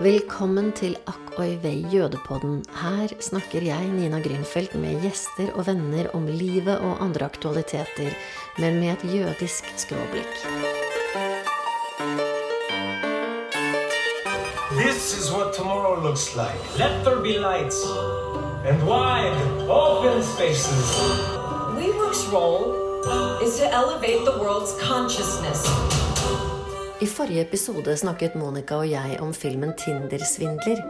Velkommen til Akk oi vei jødepodden. Her snakker jeg, Nina Grünfeldt, med gjester og venner om livet og andre aktualiteter, men med et jødisk skråblikk. This is what tomorrow looks like. Let there be lights and wide, open spaces. WeWork's role is to elevate the world's consciousness. I forrige episode snakket Monica og jeg om filmen Tinder-svindler.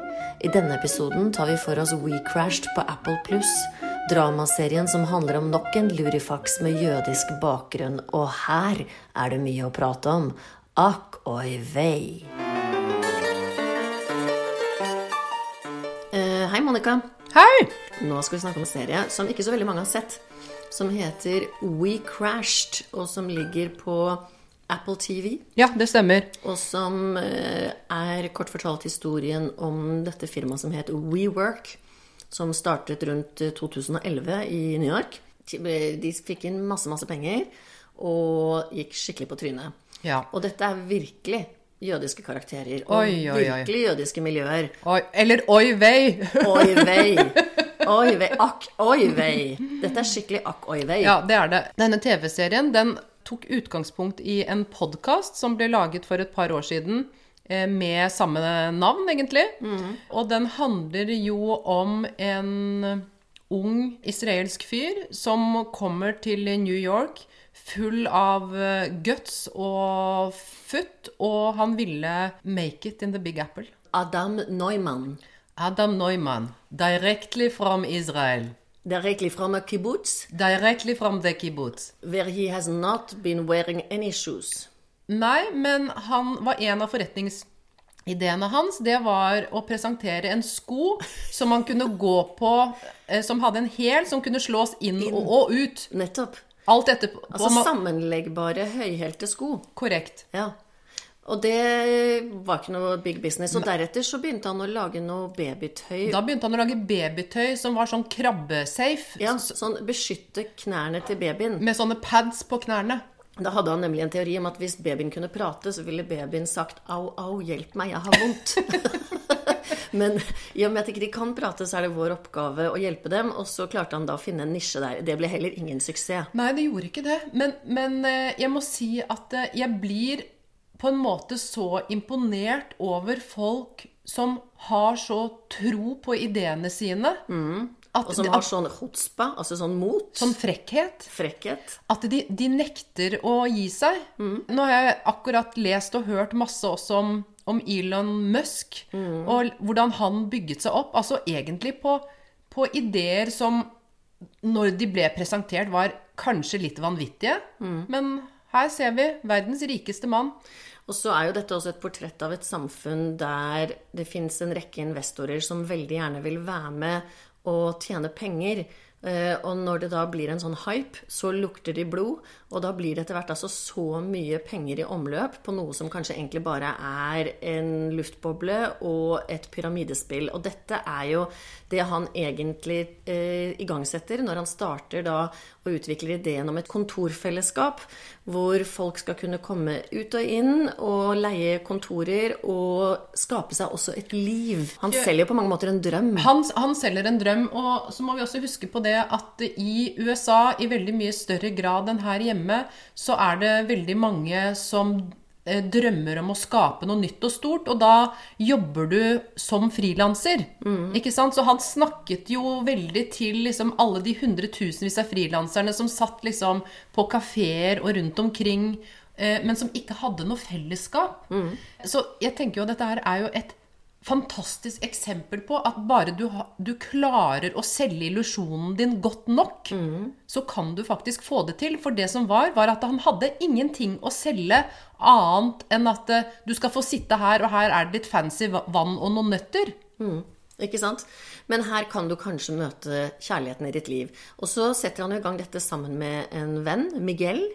I denne episoden tar vi for oss WeCrashed på Apple Pluss, dramaserien som handler om nok en lurifaks med jødisk bakgrunn. Og her er det mye å prate om. Akk oi vei. Uh, hei, Monica. Hei! Nå skal vi snakke om en serie som ikke så veldig mange har sett. Som heter We Crashed, og som ligger på Apple TV. Ja, det stemmer. Og som eh, er kort fortalt historien om dette firmaet som het WeWork. Som startet rundt eh, 2011 i New York. De fikk inn masse, masse penger og gikk skikkelig på trynet. Ja. Og dette er virkelig jødiske karakterer. Og Oi, oi, oi. virkelig jødiske miljøer. Eller oi vei! Oi vei. Oi vei. Akk oi vei. Dette er skikkelig akk oi vei. Ja, det er det. Denne TV-serien den tok utgangspunkt i en podkast som ble laget for et par år siden. eh, Med samme navn, egentlig. Og den handler jo om en ung israelsk fyr som kommer til New York full av eh, guts og futt, og han ville make it in the Big Apple. Adam Neumann. Adam Neumann, directly from Israel. Directly from a kibbutz Directly from the kibbutz. where he has not been wearing any shoes. Nei, men han var en av forretningsideene hans. Det var å presentere en sko som man kunne gå på, eh, som hadde en hæl som kunne slås inn og, og ut. Nettopp. Alt etterpå. Altså sammenleggbare høyhælte sko. Korrekt. Ja. Og det var ikke noe big business. Og deretter så begynte han å lage noe babytøy. Da begynte han å lage babytøy som var sånn krabbesafe. Ja, sånn beskytte knærne til babyen. Med sånne pads på knærne. Da hadde han nemlig en teori om at hvis babyen kunne prate, så ville babyen sagt au, au, hjelp meg, jeg har vondt. Men i og med at ikke de kan prate, så er det vår oppgave å hjelpe dem. Og så klarte han da å finne en nisje der. Det ble heller ingen suksess. Nei, det gjorde ikke det. Men, men eh, jeg må si at eh, jeg blir på en måte så imponert over folk som har så tro på ideene sine. At, Og som har sånn chutzpa, altså sånn mot. sånn frekkhet. frekkhet. At de, de nekter å gi seg. Nå har jeg akkurat lest og hørt masse også om, om Elon Musk, og hvordan han bygget seg opp. Altså egentlig på, på ideer som, når de ble presentert, var kanskje litt vanvittige. Men her ser vi verdens rikeste mann. Og så er jo dette også et portrett av et samfunn der det fins en rekke investorer som veldig gjerne vil være med og tjene penger. Eh, Og når det da blir en sånn hype, så lukter de blod. Og da blir det etter hvert altså så mye penger i omløp på noe som kanskje egentlig bare er en luftboble og et pyramidespill. Og dette er jo det han egentlig eh, igangsetter når han starter da og utvikler ideen om et kontorfellesskap hvor folk skal kunne komme ut og inn og leie kontorer og skape seg også et liv. Han selger jo på mange måter en drøm. Han, han selger en drøm, og så må vi også huske på det at i USA, i veldig mye større grad enn her hjemme, så er det veldig mange som eh, drømmer om å skape noe nytt og stort, og da jobber du som frilanser. Ikke sant? Så han snakket jo veldig til liksom alle de hundretusenvis av frilanserne som satt liksom på kafeer og rundt omkring, eh, men som ikke hadde noe fellesskap. Så jeg tenker jo at dette her er jo et fantastisk eksempel på at bare du, du klarer å selge illusjonen din godt nok, så kan du faktisk få det til. For det som var, var at han hadde ingenting å selge annet enn at eh, du skal få sitte her, og her er det litt fancy vann og noen nøtter. Ikke sant? Men her kan du kanskje møte kjærligheten i ditt liv. Og så setter han i gang dette sammen med en venn, Miguel.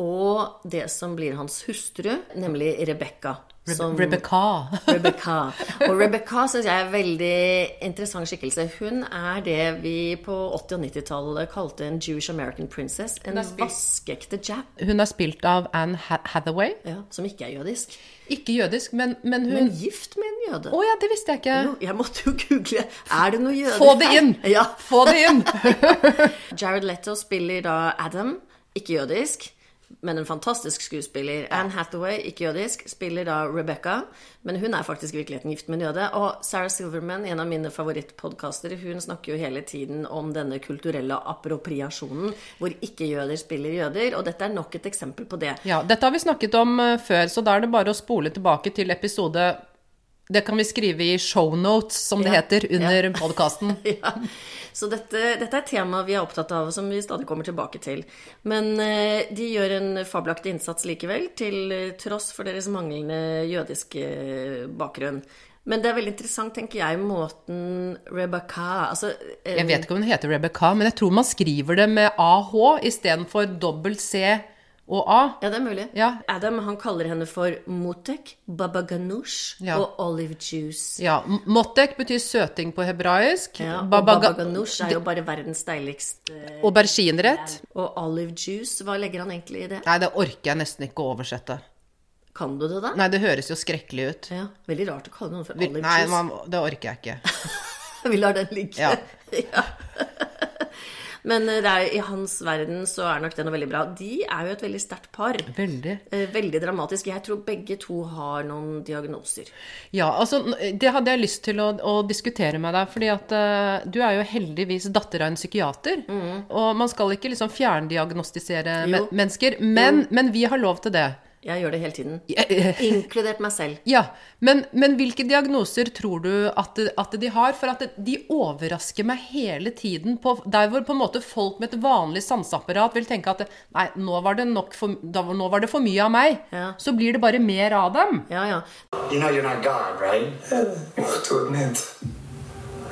og det som blir hans hustru, nemlig Rebekka. Som, Rebecca. Rebecca. Og Rebecca syns jeg er en veldig interessant skikkelse. Hun er det vi på 80- og 90-tallet kalte en Jewish American princess. En vaskeekte jap. Hun er spilt av Anne Hathaway. Ja, som ikke er jødisk. Ikke jødisk, men, men hun Men gift med en jøde. Å ja, det visste jeg ikke. Jo, jeg måtte jo google. Er det noe jøder Få det inn! Ja. Få det inn! Jared Leto spiller da Adam, ikke jødisk, men en fantastisk skuespiller. Anne Hathaway, ikke jødisk, spiller da Rebecca, men hun er faktisk i virkeligheten gift med en jøde. Og Sarah Silverman, en av mine favorittpodkaster, hun snakker jo hele tiden om denne kulturelle appropriasjonen, hvor ikke-jøder spiller jøder, og dette er nok et eksempel på det. Ja, dette har vi snakket om eh, før, så da er det bare å spole tilbake til episode Det kan vi skrive i shownotes, som det Ja. heter, under podkasten. Ja. Så dette, dette er et tema vi er opptatt av, og som vi stadig kommer tilbake til. Men eh, de gjør en fabelaktig innsats likevel, til eh, tross for deres manglende jødiske bakgrunn. Men det er veldig interessant, tenker jeg, måten Rebecca altså, eh, Jeg vet ikke om hun heter Rebecca, men jeg tror man skriver det med AH istedenfor dobbelt C og A. Ja, det er mulig. Ja. Adam han kaller henne for motek, baba ganoush Ja. og olive juice. Ja, Motek betyr søting på hebraisk. Ja, og Baba baba ganoush er jo bare verdens deiligste Auberginerett. Og olive juice, hva legger han egentlig i det? Nei, det orker jeg nesten ikke å oversette. Kan du det, da? Nei, det høres jo skrekkelig ut. Ja, Veldig rart å kalle noen for Olive olive Nei, juice. man, det orker jeg ikke. Vi lar den ligge. Ja. Ja. Men eh, er, i hans verden så er nok det noe veldig bra. De er jo et veldig sterkt par. Veldig. Eh, Veldig dramatisk. Jeg tror begge to har noen diagnoser. Ja, altså, det hadde jeg lyst til å, å diskutere med deg, fordi at uh, du er jo heldigvis datter av en psykiater. Og man skal ikke liksom fjerndiagnostisere men mennesker, men, men vi har lov til det. Jeg gjør det hele tiden. Inkludert meg selv. Ja, men, men hvilke diagnoser tror du at, at de har? For at de overrasker meg hele tiden. På, der hvor på en måte folk med et vanlig sanseapparat vil tenke at nei, nå var det, nok for, da, nå var det for mye av meg. Ja. Så blir det bare mer av dem. Ja, ja. You know you're not God, right? Have to admit,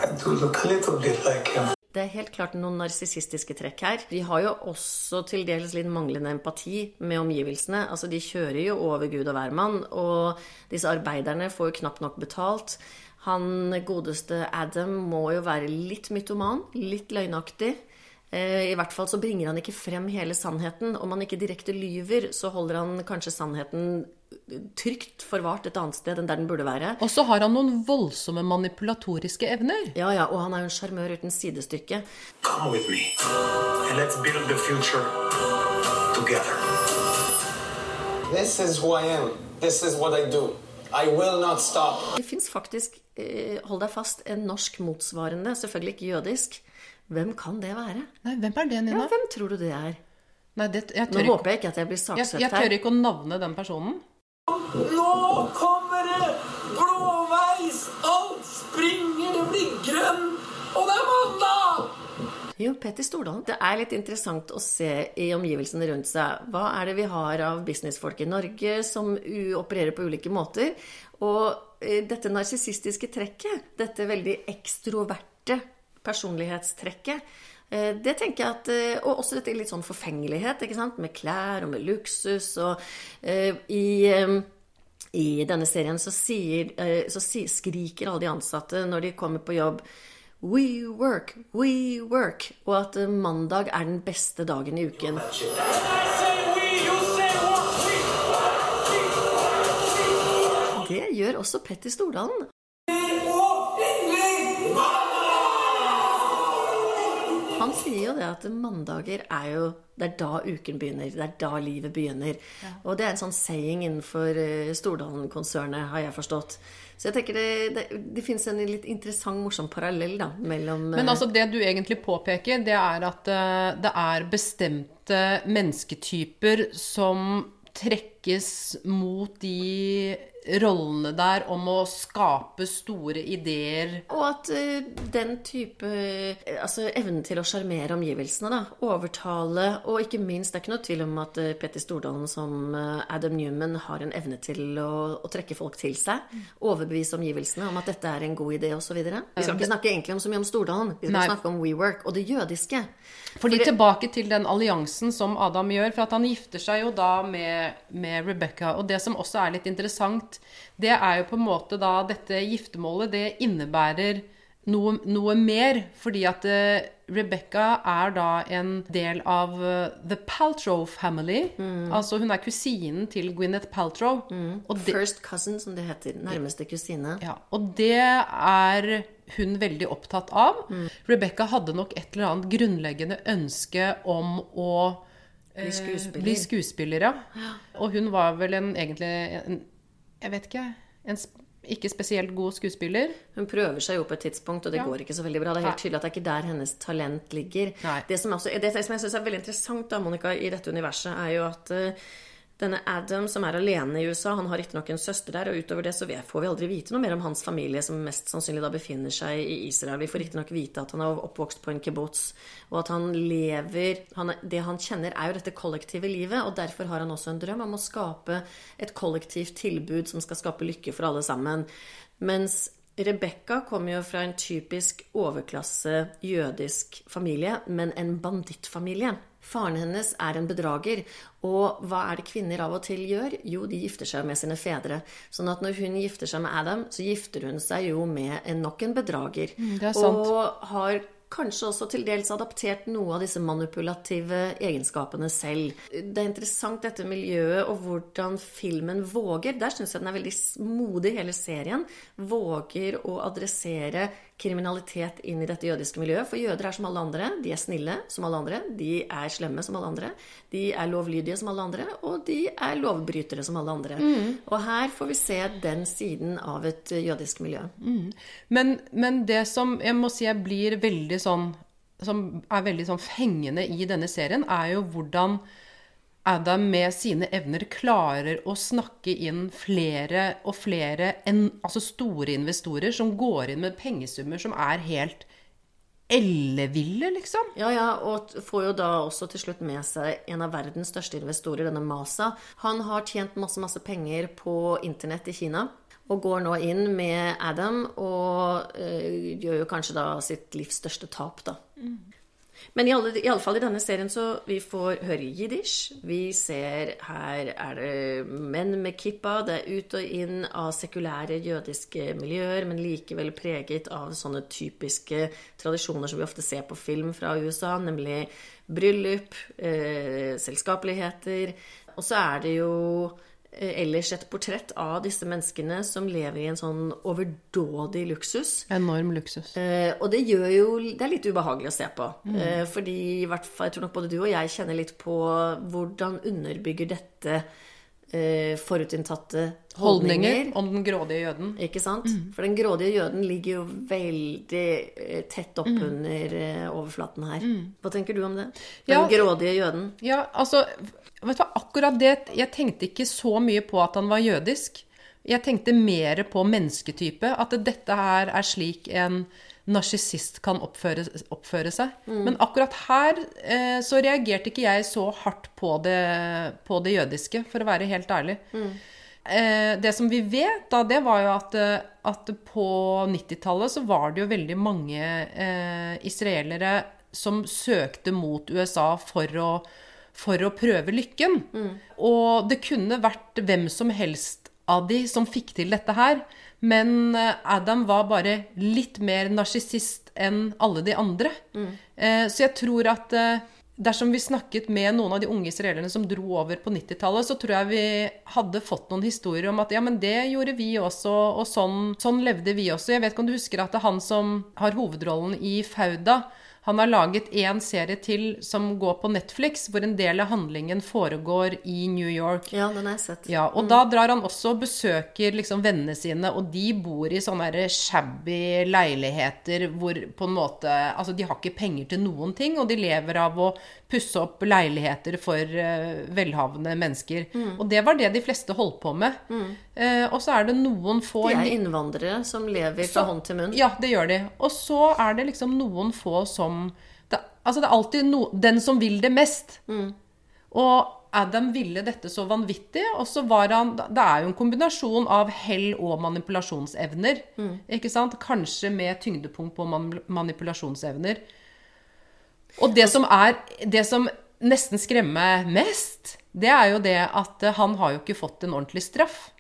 I do look a little bit like him. Det er helt klart noen narsissistiske trekk her. De har jo også til dels litt manglende empati med omgivelsene. Altså, de kjører jo over Gud og hvermann, og disse arbeiderne får jo knapt nok betalt. Han godeste Adam må jo være litt mytoman, litt løgnaktig. Eh, I hvert fall så bringer han ikke frem hele sannheten. Om han ikke direkte lyver, så holder han kanskje sannheten trygt forvart et annet sted enn der den burde være. Og så har han noen voldsomme manipulatoriske evner. Ja, ja, og han er jo en sjarmør uten sidestykke. Come with me, and let's build the future together. This is who I am. This is what I do. I will not stop. Det fins faktisk, eh, hold deg fast, en norsk motsvarende, selvfølgelig ikke jødisk. Hvem kan det være? Nei, hvem er det, Nina? Ja, hvem tror du det er? Nei, det, jeg, Nå tør ikke, håper jeg ikke at jeg blir saksøkt her. jeg tør ikke å navne den personen. Nå kommer det! Blåveis! Alt springer, det blir grønn, og det er mandag! Jo, Petter Stordalen. Det er litt interessant å se i omgivelsene rundt seg. Hva er det vi har av businessfolk i Norge som opererer på ulike måter? Og eh, dette narsissistiske trekket, dette veldig ekstroverte personlighetstrekket, det tenker jeg at eh, Og også dette litt sånn forfengelighet, ikke sant? Med klær og med luksus og uh, i Um, i denne serien så, sier, eh, så skriker alle de ansatte når de kommer på jobb We work, we work. Og at eh, mandag er den beste dagen i uken. Det gjør også Petter Stordalen. Han sier jo det at mandager er jo Det er da uken begynner. Det er da livet begynner. Og det er en sånn saying innenfor eh, Stordalen-konsernet, har jeg forstått. Så jeg tenker det, det, det fins en litt interessant, morsom parallell da, mellom Men eh, altså det du egentlig påpeker, det er at eh, det er bestemte mennesketyper som trekker trekkes mot de rollene der om å skape store ideer. Og at uh, den type eh, Altså evnen til å sjarmere omgivelsene, da. Overtale. Og ikke minst, det er ikke noe tvil om at uh, Petter Stordalen som Adam Newman har en evne til å, å trekke folk til seg. Overbevise omgivelsene om at dette er en god idé, osv. Vi skal ikke snakke egentlig om så mye om Stordalen. Vi skal Nei. snakke om WeWork og det jødiske. Fordi For det- tilbake til den alliansen som Adam gjør, for at han gifter seg jo da med, med Rebecca. Og det som også er litt interessant, det er jo på en måte da dette giftermålet, det innebærer noe, noe mer. Fordi at eh, Rebecca er da en del av eh, The Paltrow Family. Altså hun er kusinen til Gwyneth Paltrow. Og det, First cousin, som det heter. Nærmeste kusine. ja, og det er hun veldig opptatt av. Rebecca hadde nok et eller annet grunnleggende ønske om å Bli skuespiller. bli skuespiller, ja. Og hun var vel en egentlig en, Jeg vet ikke. En ikke spesielt god skuespiller. Hun prøver seg jo på et tidspunkt, og det Ja. går ikke så veldig bra. Det er helt tydelig at det er ikke der hennes talent ligger. Det som, også, det som jeg syns er veldig interessant da, Monica, i dette universet, er jo at eh, denne Adam, som er alene i USA, han har riktignok en søster der, og utover det så får vi aldri vite noe mer om hans familie, som mest sannsynlig da befinner seg i Israel. Vi får riktignok vite at han er oppvokst på en kibbutz, og at han lever han, Det han kjenner, er jo dette kollektive livet, og derfor har han også en drøm om å skape et kollektivt tilbud som skal skape lykke for alle sammen. Mens Rebekka kommer jo fra en typisk overklasse jødisk familie, men en bandittfamilie. Faren hennes er en bedrager, og hva er det kvinner av og til gjør? Jo, de gifter seg med sine fedre. Sånn at når hun gifter seg med Adam, så gifter hun seg jo med en, nok en bedrager. er sant. Og har kanskje også til dels adaptert noe av disse manipulative egenskapene selv. Det er interessant dette miljøet og hvordan filmen våger. Der syns jeg den er veldig modig, hele serien. Våger å adressere kriminalitet inn i dette jødiske miljøet. For jøder er som alle andre. De er snille som alle andre. De er slemme som alle andre. De er lovlydige som alle andre. Og de er lovbrytere som alle andre. Og her får vi se den siden av et jødisk miljø. Men, men det som jeg må si jeg blir veldig sånn Som er veldig sånn fengende i denne serien, er jo hvordan Adam med sine evner klarer å snakke inn flere og flere en, altså store investorer som går inn med pengesummer som er helt elleville, liksom. Ja, ja, og får jo da også til slutt med seg en av verdens største investorer, denne Masa. Han har tjent masse, masse penger på internett i Kina. Og går nå inn med Adam og øh, gjør jo kanskje da sitt livs største tap, da. Men i alle, i alle fall i denne serien så vi får høre jiddisch. Vi ser her er det menn med kippa. Det er ut og inn av sekulære jødiske miljøer, men likevel preget av sånne typiske tradisjoner som vi ofte ser på film fra USA, nemlig bryllup, eh, selskapeligheter. Og så er det jo ellers et portrett av disse menneskene som lever i en sånn overdådig luksus. Enorm luksus. Eh, og det gjør jo Det er litt ubehagelig å se på. Eh, fordi i hvert fall, jeg tror nok både du og jeg kjenner litt på hvordan underbygger dette eh, forutinntatte Holdninger holdninger. om den grådige jøden. Ikke sant? For den grådige jøden ligger jo veldig eh, tett oppunder mm. overflaten her. Hva tenker du om det? Den Ja. grådige jøden. Ja, altså Vet du hva, akkurat det Jeg tenkte ikke så mye på at han var jødisk. Jeg tenkte mer på mennesketype. At dette her er slik en narsissist kan oppføre, oppføre seg. Men akkurat her eh, så reagerte ikke jeg så hardt på det, på det jødiske, for å være helt ærlig. Eh, det som vi vet, da, det var jo at, at på 90-tallet så var det jo veldig mange eh, israelere som søkte mot USA for å, for å prøve lykken. Og det kunne vært hvem som helst av de som fikk til dette her. Men eh, Adam var bare litt mer narsissist enn alle de andre. Mm. Så jeg tror at eh, dersom vi snakket med noen av de unge israelerne som dro over på 90-tallet, så tror jeg vi hadde fått noen historier om at ja, men det gjorde vi også, og sånn, sånn levde vi også. Jeg vet ikke om du husker at det er han som har hovedrollen i Fauda, han har laget én serie til som går på Netflix, hvor en del av handlingen foregår i New York. Ja, den har jeg sett. Ja, og da drar han også og besøker liksom vennene sine, og de bor i sånne shabby leiligheter hvor på en måte Altså, de har ikke penger til noen ting, og de lever av å pusse opp leiligheter for uh, velhavende mennesker. Mm. Og det var det de fleste holdt på med. Eh, og så er det noen få De er innvandrere som lever fra Så- hånd til munn. Ja, det gjør de. Og så er det liksom noen få som det, Altså, det er alltid no, den som vil det mest. Og Adam ville dette så vanvittig, og så var han Det er jo en kombinasjon av hell og manipulasjonsevner. Ikke sant? Kanskje med tyngdepunkt på man, manipulasjonsevner. Og det som er Det som nesten skremmer mest, det er jo det at eh, han har jo ikke fått en ordentlig straff.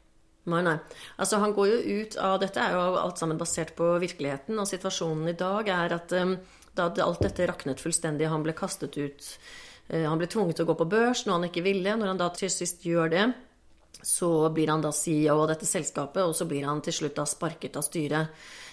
Nei, nei. Altså, han går jo ut av Dette er jo alt sammen basert på virkeligheten, og situasjonen i dag er at um, da alt dette raknet fullstendig, han ble kastet ut uh, Han ble tvunget til å gå på børs, noe han ikke ville. Når han da til sist gjør det, så blir han da CEO av dette selskapet, og så blir han til slutt da sparket av styret.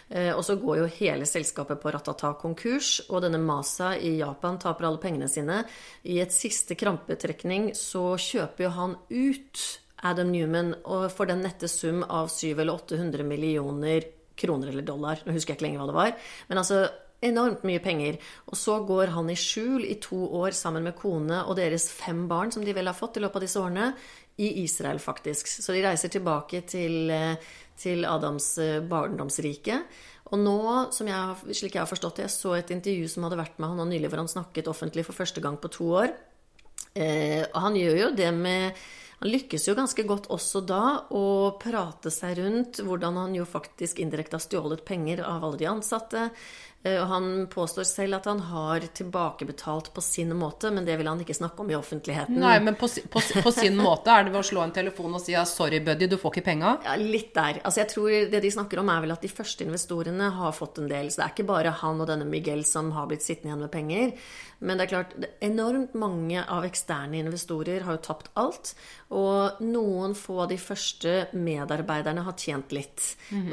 Eh, Og så går jo hele selskapet på ratata konkurs, og denne Masa i Japan taper alle pengene sine. I et siste krampetrekning så kjøper jo han ut Adam Newman og for den nette sum av 700 eller 800 millioner kroner eller dollar. Nå husker jeg ikke lenger hva det var. Men altså enormt mye penger. Og så går han i skjul i to år sammen med kone og deres fem barn, som de vel har fått i løpet av disse årene, i Israel, faktisk. Så de reiser tilbake til, eh, til Adams eh, barndomsrike. Og nå, jeg, slik jeg har forstått det, jeg så et intervju som hadde vært med han nylig, hvor han snakket offentlig for første gang på to år. Eh, og han gjør jo det med Han lykkes jo ganske godt også da å prate seg rundt hvordan han jo faktisk indirekte har stjålet penger av alle de ansatte. Eh, og han påstår selv at han har tilbakebetalt på sin måte, men det vil han ikke snakke om i offentligheten. Nei, men på, på, på sin måte er det ved å slå en telefon og si ja, 'sorry, buddy, du får ikke penga'. Ja, litt der. Altså, jeg tror Det de snakker om, er vel at de første investorene har fått en del. Så det er ikke bare han og denne Miguel som har blitt sittende igjen med penger. Men det er klart, enormt mange av eksterne investorer har jo tapt alt. Og noen få av de første medarbeiderne har tjent litt.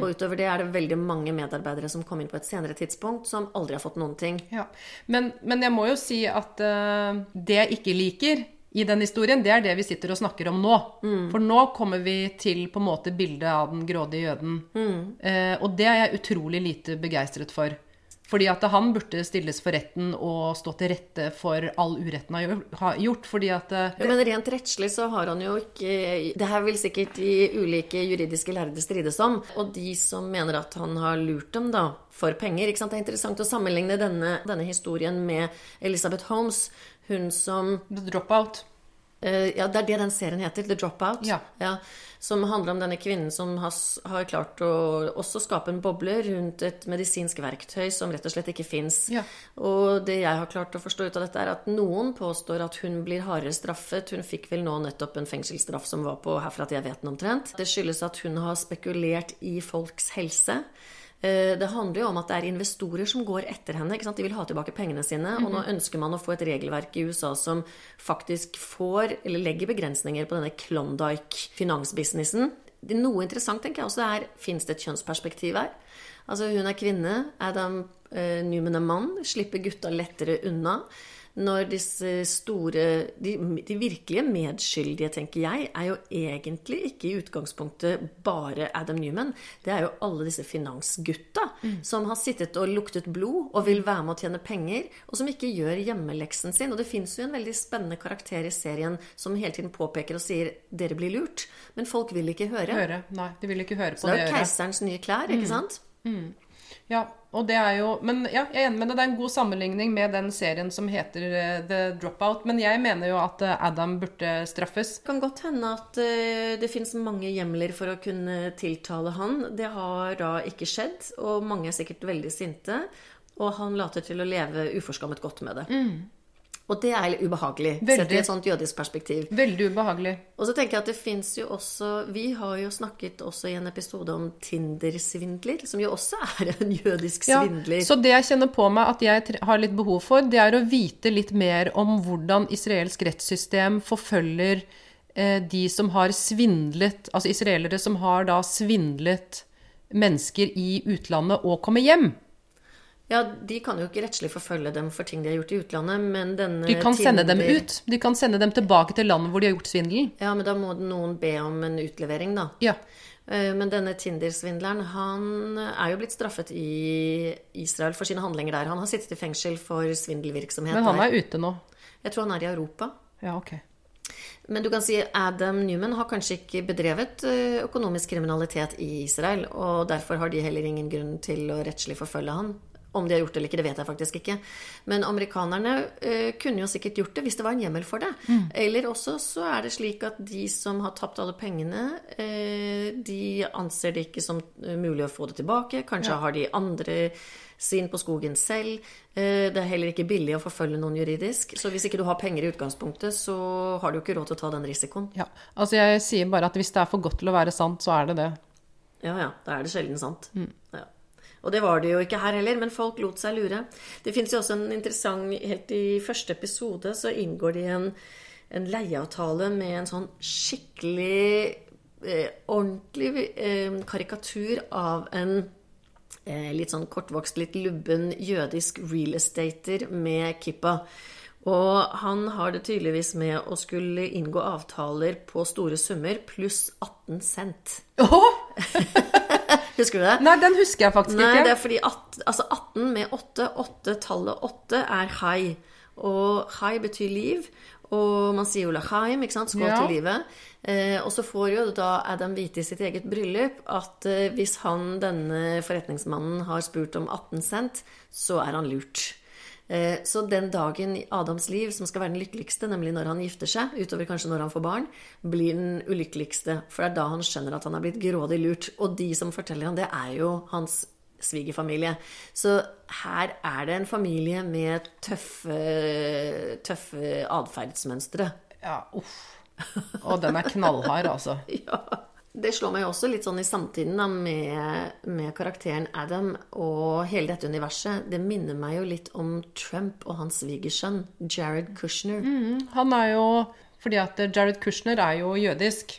Og utover det er det veldig mange medarbeidere som kom inn på et senere tidspunkt, som aldri har fått noen ting. Ja. Men, men jeg må jo si at uh, det jeg ikke liker i den historien, det er det vi sitter og snakker om nå. For nå kommer vi til på en måte bildet av den grådige jøden. Eh, og det er jeg utrolig lite begeistret for. Fordi at han burde stilles for retten og stå til rette for all uretten han har gjort. Fordi at eh, Ja, men rent rettslig så har han jo ikke Det her vil sikkert de ulike juridiske lærde strides om. Og de som mener at han har lurt dem da for penger. ikke sant? Det er interessant å sammenligne denne, denne historien med Elizabeth Holmes. Hun som The Dropout. Eh, ja, det er det den serien heter. The Dropout. Ja. som handler om denne kvinnen som har, har klart å også skape en boble rundt et medisinsk verktøy som rett og slett ikke fins. Ja. Og det jeg har klart å forstå ut av dette, er at noen påstår at hun blir hardere straffet. Hun fikk vel nå nettopp en fengselsstraff som var på herfra til jeg vet den omtrent. Det skyldes at hun har spekulert i folks helse. Eh, Det handler jo om at det er investorer som går etter henne. De vil ha tilbake pengene sine. Og nå ønsker man å få et regelverk i USA som faktisk får, eller legger begrensninger på denne Klondyke-finansbusinessen. Noe interessant tenker jeg også er fins det et kjønnsperspektiv her. Altså Hun er kvinne, Adam eh, Newman er mann. Slipper gutta lettere unna. Når disse store de, de virkelige medskyldige, tenker jeg, er jo egentlig ikke i utgangspunktet bare Adam Newman. Det er jo alle disse finansgutta som har sittet og luktet blod og vil være med å tjene penger, og som ikke gjør hjemmeleksen sin. Og det fins jo en veldig spennende karakter i serien som hele tiden påpeker og sier 'dere blir lurt', men folk vil ikke høre. Høre. Nei, de vil ikke høre på Så det det er jo keiserens nye klær, ikke sant? Ja, og det er jo Men ja, jeg er enig med deg. Det er en god sammenligning med den serien som heter eh, The Dropout. Men jeg mener jo at eh, Adam burde straffes. Det kan godt hende at eh, det finnes mange hjemler for å kunne tiltale han. Det har da ikke skjedd, og mange er sikkert veldig sinte. Og han later til å leve uforskammet godt med det. Og det er litt ubehagelig, Veldig. sett i et sånt jødisk perspektiv. Veldig ubehagelig. Og så tenker jeg at det fins jo også Vi har jo snakket også i en episode om Tinder-svindler, som jo også er en jødisk Ja, svindler. så det jeg kjenner på meg at jeg har litt behov for, det er å vite litt mer om hvordan israelsk rettssystem forfølger eh, de som har svindlet Altså israelere som har da svindlet mennesker i utlandet og kommer hjem. Ja, De kan jo ikke rettslig forfølge dem for ting de har gjort i utlandet, men denne De kan sende dem ut. De kan sende dem tilbake til landet hvor de har gjort svindelen. Ja, men da må noen be om en utlevering, da. Ja. Eh, Men denne Tinder-svindleren, han er jo blitt straffet i Israel for sine handlinger der. Han har sittet i fengsel for svindelvirksomhet Men han er ute nå. Jeg tror han er i Europa. Ja, ok. Men du kan si Adam Newman har kanskje ikke bedrevet eh, økonomisk kriminalitet i Israel, og derfor har de heller ingen grunn til å rettslig forfølge han. Om de har gjort det eller ikke, det vet jeg faktisk ikke. Men amerikanerne eh, kunne jo sikkert gjort det hvis det var en hjemmel for det. Eller også så er det slik at de som har tapt alle pengene, eh, de anser det ikke som eh, mulig å få det tilbake. Kanskje har de andre sin på skogen selv. Eh, det er heller ikke billig å forfølge noen juridisk. Så hvis ikke du har penger i utgangspunktet, så har du ikke råd til å ta den risikoen. Ja, altså jeg sier bare at hvis det er for godt til å være sant, så er det det. Ja, ja. Da er det sjelden sant. Ja. Og det var det jo ikke her heller, men folk lot seg lure. Det fins jo også en interessant Helt i første episode så inngår de en, en leieavtale med en sånn skikkelig eh, ordentlig eh, karikatur av en eh, litt sånn kortvokst, litt lubben jødisk real estater med kippa. Og han har det tydeligvis med å skulle inngå avtaler på store summer pluss 18 cent. Husker du det? Nei, den husker jeg faktisk Nei, ikke. det er fordi at, altså 18 med 8, 8, tallet 8 er hai. Og hai betyr liv. Og man sier jo lachaim, ikke sant? Skål Ja. til livet. Eh, og så får jo da Adam vite i sitt eget bryllup at eh, hvis han, denne forretningsmannen, har spurt om 18 cent, så er han lurt. Eh, så den dagen i Adams liv som skal være den lykkeligste, nemlig når han gifter seg, utover kanskje når han får barn, blir den ulykkeligste. For det er da han skjønner at han er blitt grådig lurt. Og de som forteller han det, er jo hans svigerfamilie. Så her er det en familie med tøffe, tøffe atferdsmønstre. Ja, uff. Og den er knallhard, altså. Ja. Det slår meg jo også litt sånn i samtiden da, med, med karakteren Adam og hele dette universet. Det minner meg jo litt om Trump og hans svigersønn Jared Kushner. Han er jo Fordi at Jared Kushner er jo jødisk.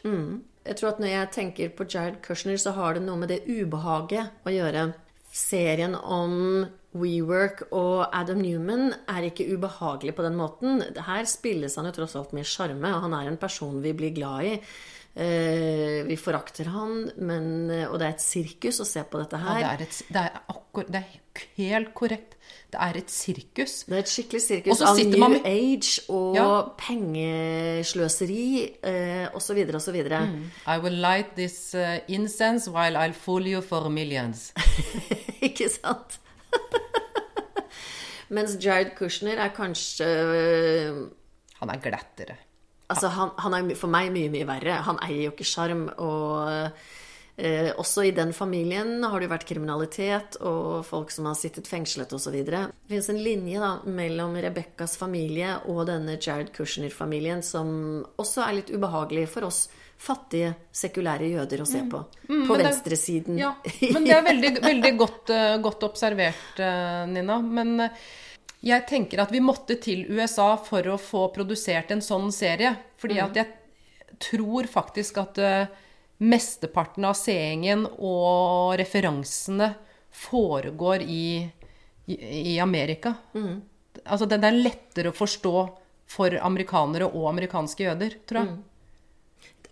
Jeg tror at når jeg tenker på Jared Kushner, så har det noe med det ubehaget å gjøre. Serien om WeWork og Adam Newman er ikke ubehagelig på den måten. Her spilles han jo tross alt med sjarme, og han er en person vi blir glad i. Eh, vi forakter han, men, og det er et sirkus å se på dette Ja, her. det, er et, det, er akkur, det er helt korrekt. Det er et sirkus. Det er et skikkelig sirkus av New man med- Age og Ja. pengesløseri eh, osv. osv. I will light this uh, incense while I'll fool you for millions. Ikke sant? Mens Jared Kushner er kanskje Han er glattere. Altså, han, han er for meg mye, mye verre. Han eier jo ikke sjarm. Og eh, også i den familien har det jo vært kriminalitet og folk som har sittet fengslet osv. Det fins en linje da, mellom Rebekkas familie og denne Jared Kushner-familien som også er litt ubehagelig for oss fattige, sekulære jøder å se på. på Mm. det- venstresiden. Ja, men det er veldig, veldig godt, eh, godt observert, eh, Nina. Men eh, jeg tenker at vi måtte til USA for å få produsert en sånn serie. Fordi at jeg tror faktisk at eh, mesteparten av seingen og referansene foregår i, i, Amerika. Altså, det, det er lettere å forstå for amerikanere og amerikanske jøder, tror jeg.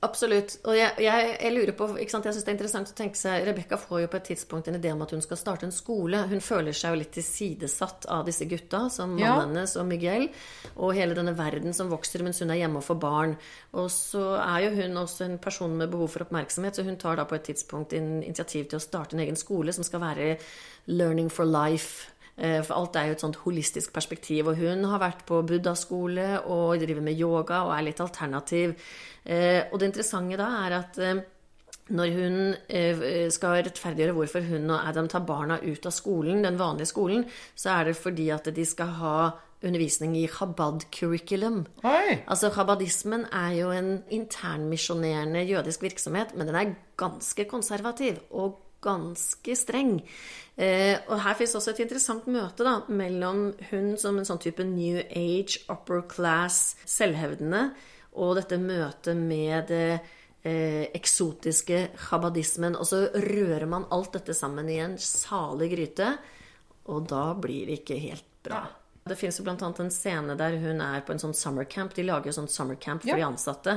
Absolutt. Og jeg, jeg, jeg lurer på, ikke sant, jeg synes det er interessant å tenke seg Rebekka får jo på et tidspunkt en idé om at hun skal starte en skole. Hun føler seg jo litt tilsidesatt av disse gutta, som Ja. mannen hennes og Miguel. Og hele denne verden som vokser mens hun er hjemme og får barn. Og så er jo hun også en person med behov for oppmerksomhet, så hun tar da på et tidspunkt in initiativ til å starte en egen skole som skal være Learning for life. Eh, For alt er jo et sånt holistisk perspektiv. Og hun har vært på buddha-skole og driver med yoga og er litt alternativ. Eh, Og det interessante da er at eh, når hun skal rettferdiggjøre hvorfor hun og Adam tar barna ut av skolen, den vanlige skolen, så er det fordi at de skal ha undervisning i Chabad-curriculum. Altså, Chabadismen er jo en internmisjonerende jødisk virksomhet, men den er ganske konservativ og ganske streng. Eh, og her fins også et interessant møte da, mellom hun som en sånn type New Age, upper class, selvhevdende, og dette møtet med det eh, eksotiske chabadismen. Og så rører man alt dette sammen i en salig gryte, og da blir det ikke helt bra. Det fins bl.a. en scene der hun er på en sånn summer camp. De lager jo sånn summer camp for Ja. de ansatte.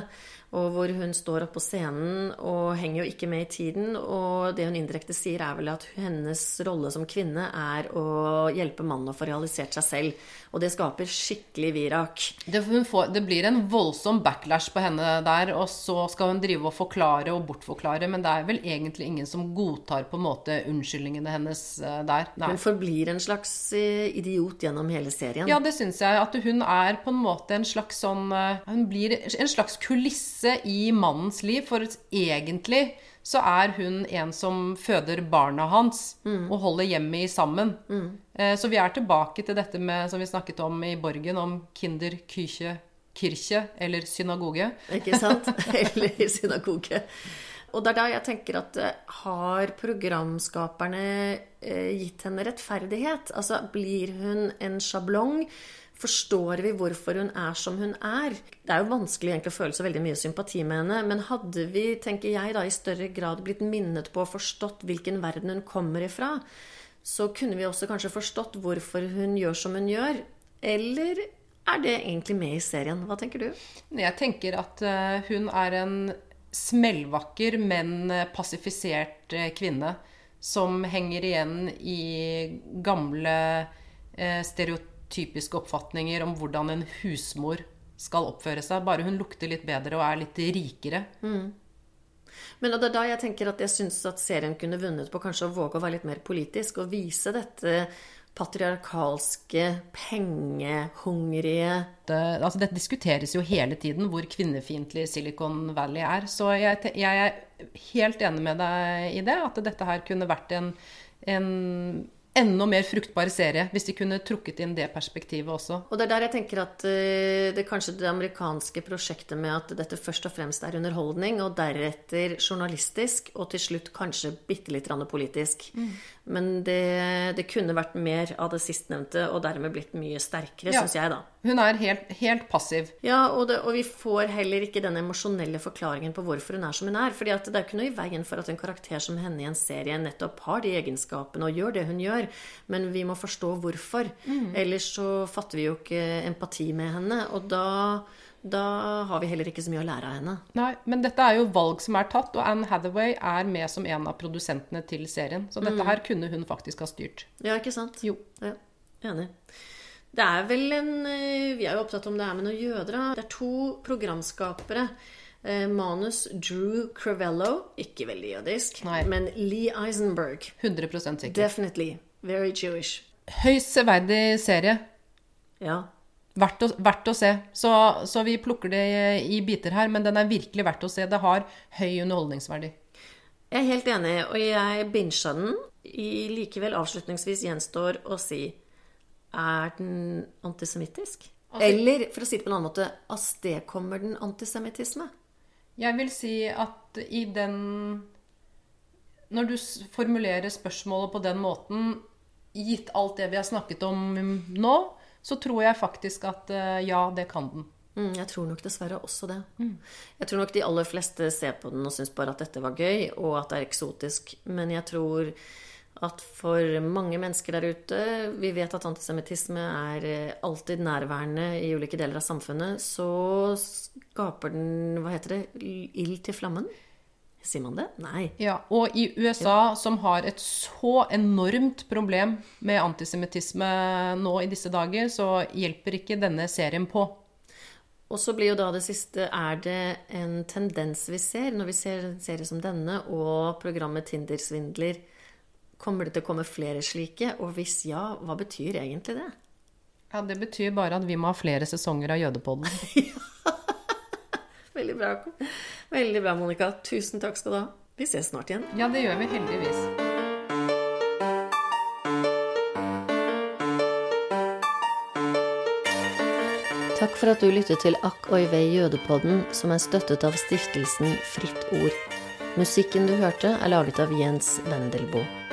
Og hvor hun står oppe på scenen og henger jo ikke med i tiden. Og det hun indirekte sier, er vel at hennes rolle som kvinne er å hjelpe mannen å få realisert seg selv. Og det skaper skikkelig virak. Det, hun får, det blir en voldsom backlash på henne der, og så skal hun drive og forklare og bortforklare, men det er vel egentlig ingen som godtar på en måte unnskyldningene hennes eh, der. Nei. Hun forblir en slags eh, idiot gjennom hele serien. Ja, det syns jeg. At hun er på en måte en slags sånn eh, Hun blir en slags kulisse i mannens liv. For egentlig så er hun en som føder barna hans og holder hjemmet i sammen. Eh, Så vi er tilbake til dette med, som vi snakket om i Borgen, om kinder, kyrkje, kirke eller synagoge. Ikke sant? Eller synagoge. Og det er da jeg tenker at eh, har programskaperne eh, gitt henne rettferdighet? Altså, blir hun en sjablong? Forstår vi hvorfor hun er som hun er? Det er jo vanskelig egentlig å føle så veldig mye sympati med henne, men hadde vi, tenker jeg, da i større grad blitt minnet på og forstått hvilken verden hun kommer ifra, så kunne vi også kanskje forstått hvorfor hun gjør som hun gjør. Eller er det egentlig med i serien? Hva tenker du? Jeg tenker at eh, hun er en smellvakker, men eh, pasifisert eh, kvinne som henger igjen i gamle eh, stereotypiske oppfatninger om hvordan en husmor skal oppføre seg. Bare hun lukter litt bedre og er litt rikere. Men det er da jeg tenker at jeg syns at serien kunne vunnet på kanskje å våge å være litt mer politisk og vise dette patriarkalske, pengehungrige Det, altså dette diskuteres jo hele tiden hvor kvinnefiendtlig Silicon Valley er. Så jeg, jeg er helt enig med deg i det. At dette her kunne vært en, en enda mer fruktbar serie hvis de kunne trukket inn det perspektivet også. Og det er der jeg tenker at eh, det kanskje det amerikanske prosjektet med at dette først og fremst er underholdning, og deretter journalistisk, og til slutt kanskje bitte litt politisk. politisk. Men det, det kunne vært mer av det sistnevnte, og dermed blitt mye sterkere, Ja. syns jeg, da. Hun er helt, helt passiv. Ja, og, det, og vi får heller ikke den emosjonelle forklaringen på hvorfor hun er som hun er. fordi det er ikke noe i veien for at en karakter som henne i en serie nettopp har de egenskapene og gjør det hun gjør, men vi må forstå hvorfor. Ellers så fatter vi jo ikke empati med henne, og da, da har vi heller ikke så mye å lære av henne. Nei, men dette er jo valg som er tatt, og Anne Hathaway er med som en av produsentene til serien. Så dette her kunne hun faktisk ha styrt. Ja, ikke sant? Jo. Ja, enig. Det er vel en eh, Vi er jo opptatt om det er med noen jøder. Det er to programskapere. Eh, Manus Drew Cravello, ikke veldig jødisk, Nei. men Lee Eisenberg. 100% sikker. Definitely. Very Jewish. Høyst severdig serie. Ja. Verdt å, verdt å se. Så, så vi plukker det i biter her, men den er virkelig verdt å se. Det har høy underholdningsverdi. Jeg er helt enig, og jeg bincha den. I, likevel avslutningsvis gjenstår å si Er den antisemittisk? Eller for å si det på en annen måte avstedkommer den antisemittisme? Jeg vil si at i den Når du formulerer spørsmålet på den måten, gitt alt det vi har snakket om nå, så tror jeg faktisk at eh, ja, det kan den. Mm, jeg tror nok dessverre også det. Jeg tror nok de aller fleste ser på den og syns bare at dette var gøy, og at det er eksotisk. Men jeg tror at for mange mennesker der ute Vi vet at antisemittisme er eh, alltid nærværende i ulike deler av samfunnet. Så skaper den Hva heter det? Ild til flammen? Sier man det? Nei. Ja, og i USA, som har et så enormt problem med antisemittisme nå i disse dager, så hjelper ikke denne serien på. Og så blir jo da det siste Er det en tendens vi ser når vi ser en serie som denne og programmet Tinder-svindler? Kommer det til å komme flere slike? Og hvis ja, hva betyr egentlig det? Ja, Det betyr bare at vi må ha flere sesonger av Jødepodden. Veldig bra. Veldig bra, Monica. Tusen takk skal du ha. Vi ses snart igjen. Ja, det gjør vi heldigvis. Takk for at du lyttet til Akk oi vei jødepodden, som er støttet av stiftelsen Fritt Ord. Musikken du hørte, er laget av Jens Wendelboe.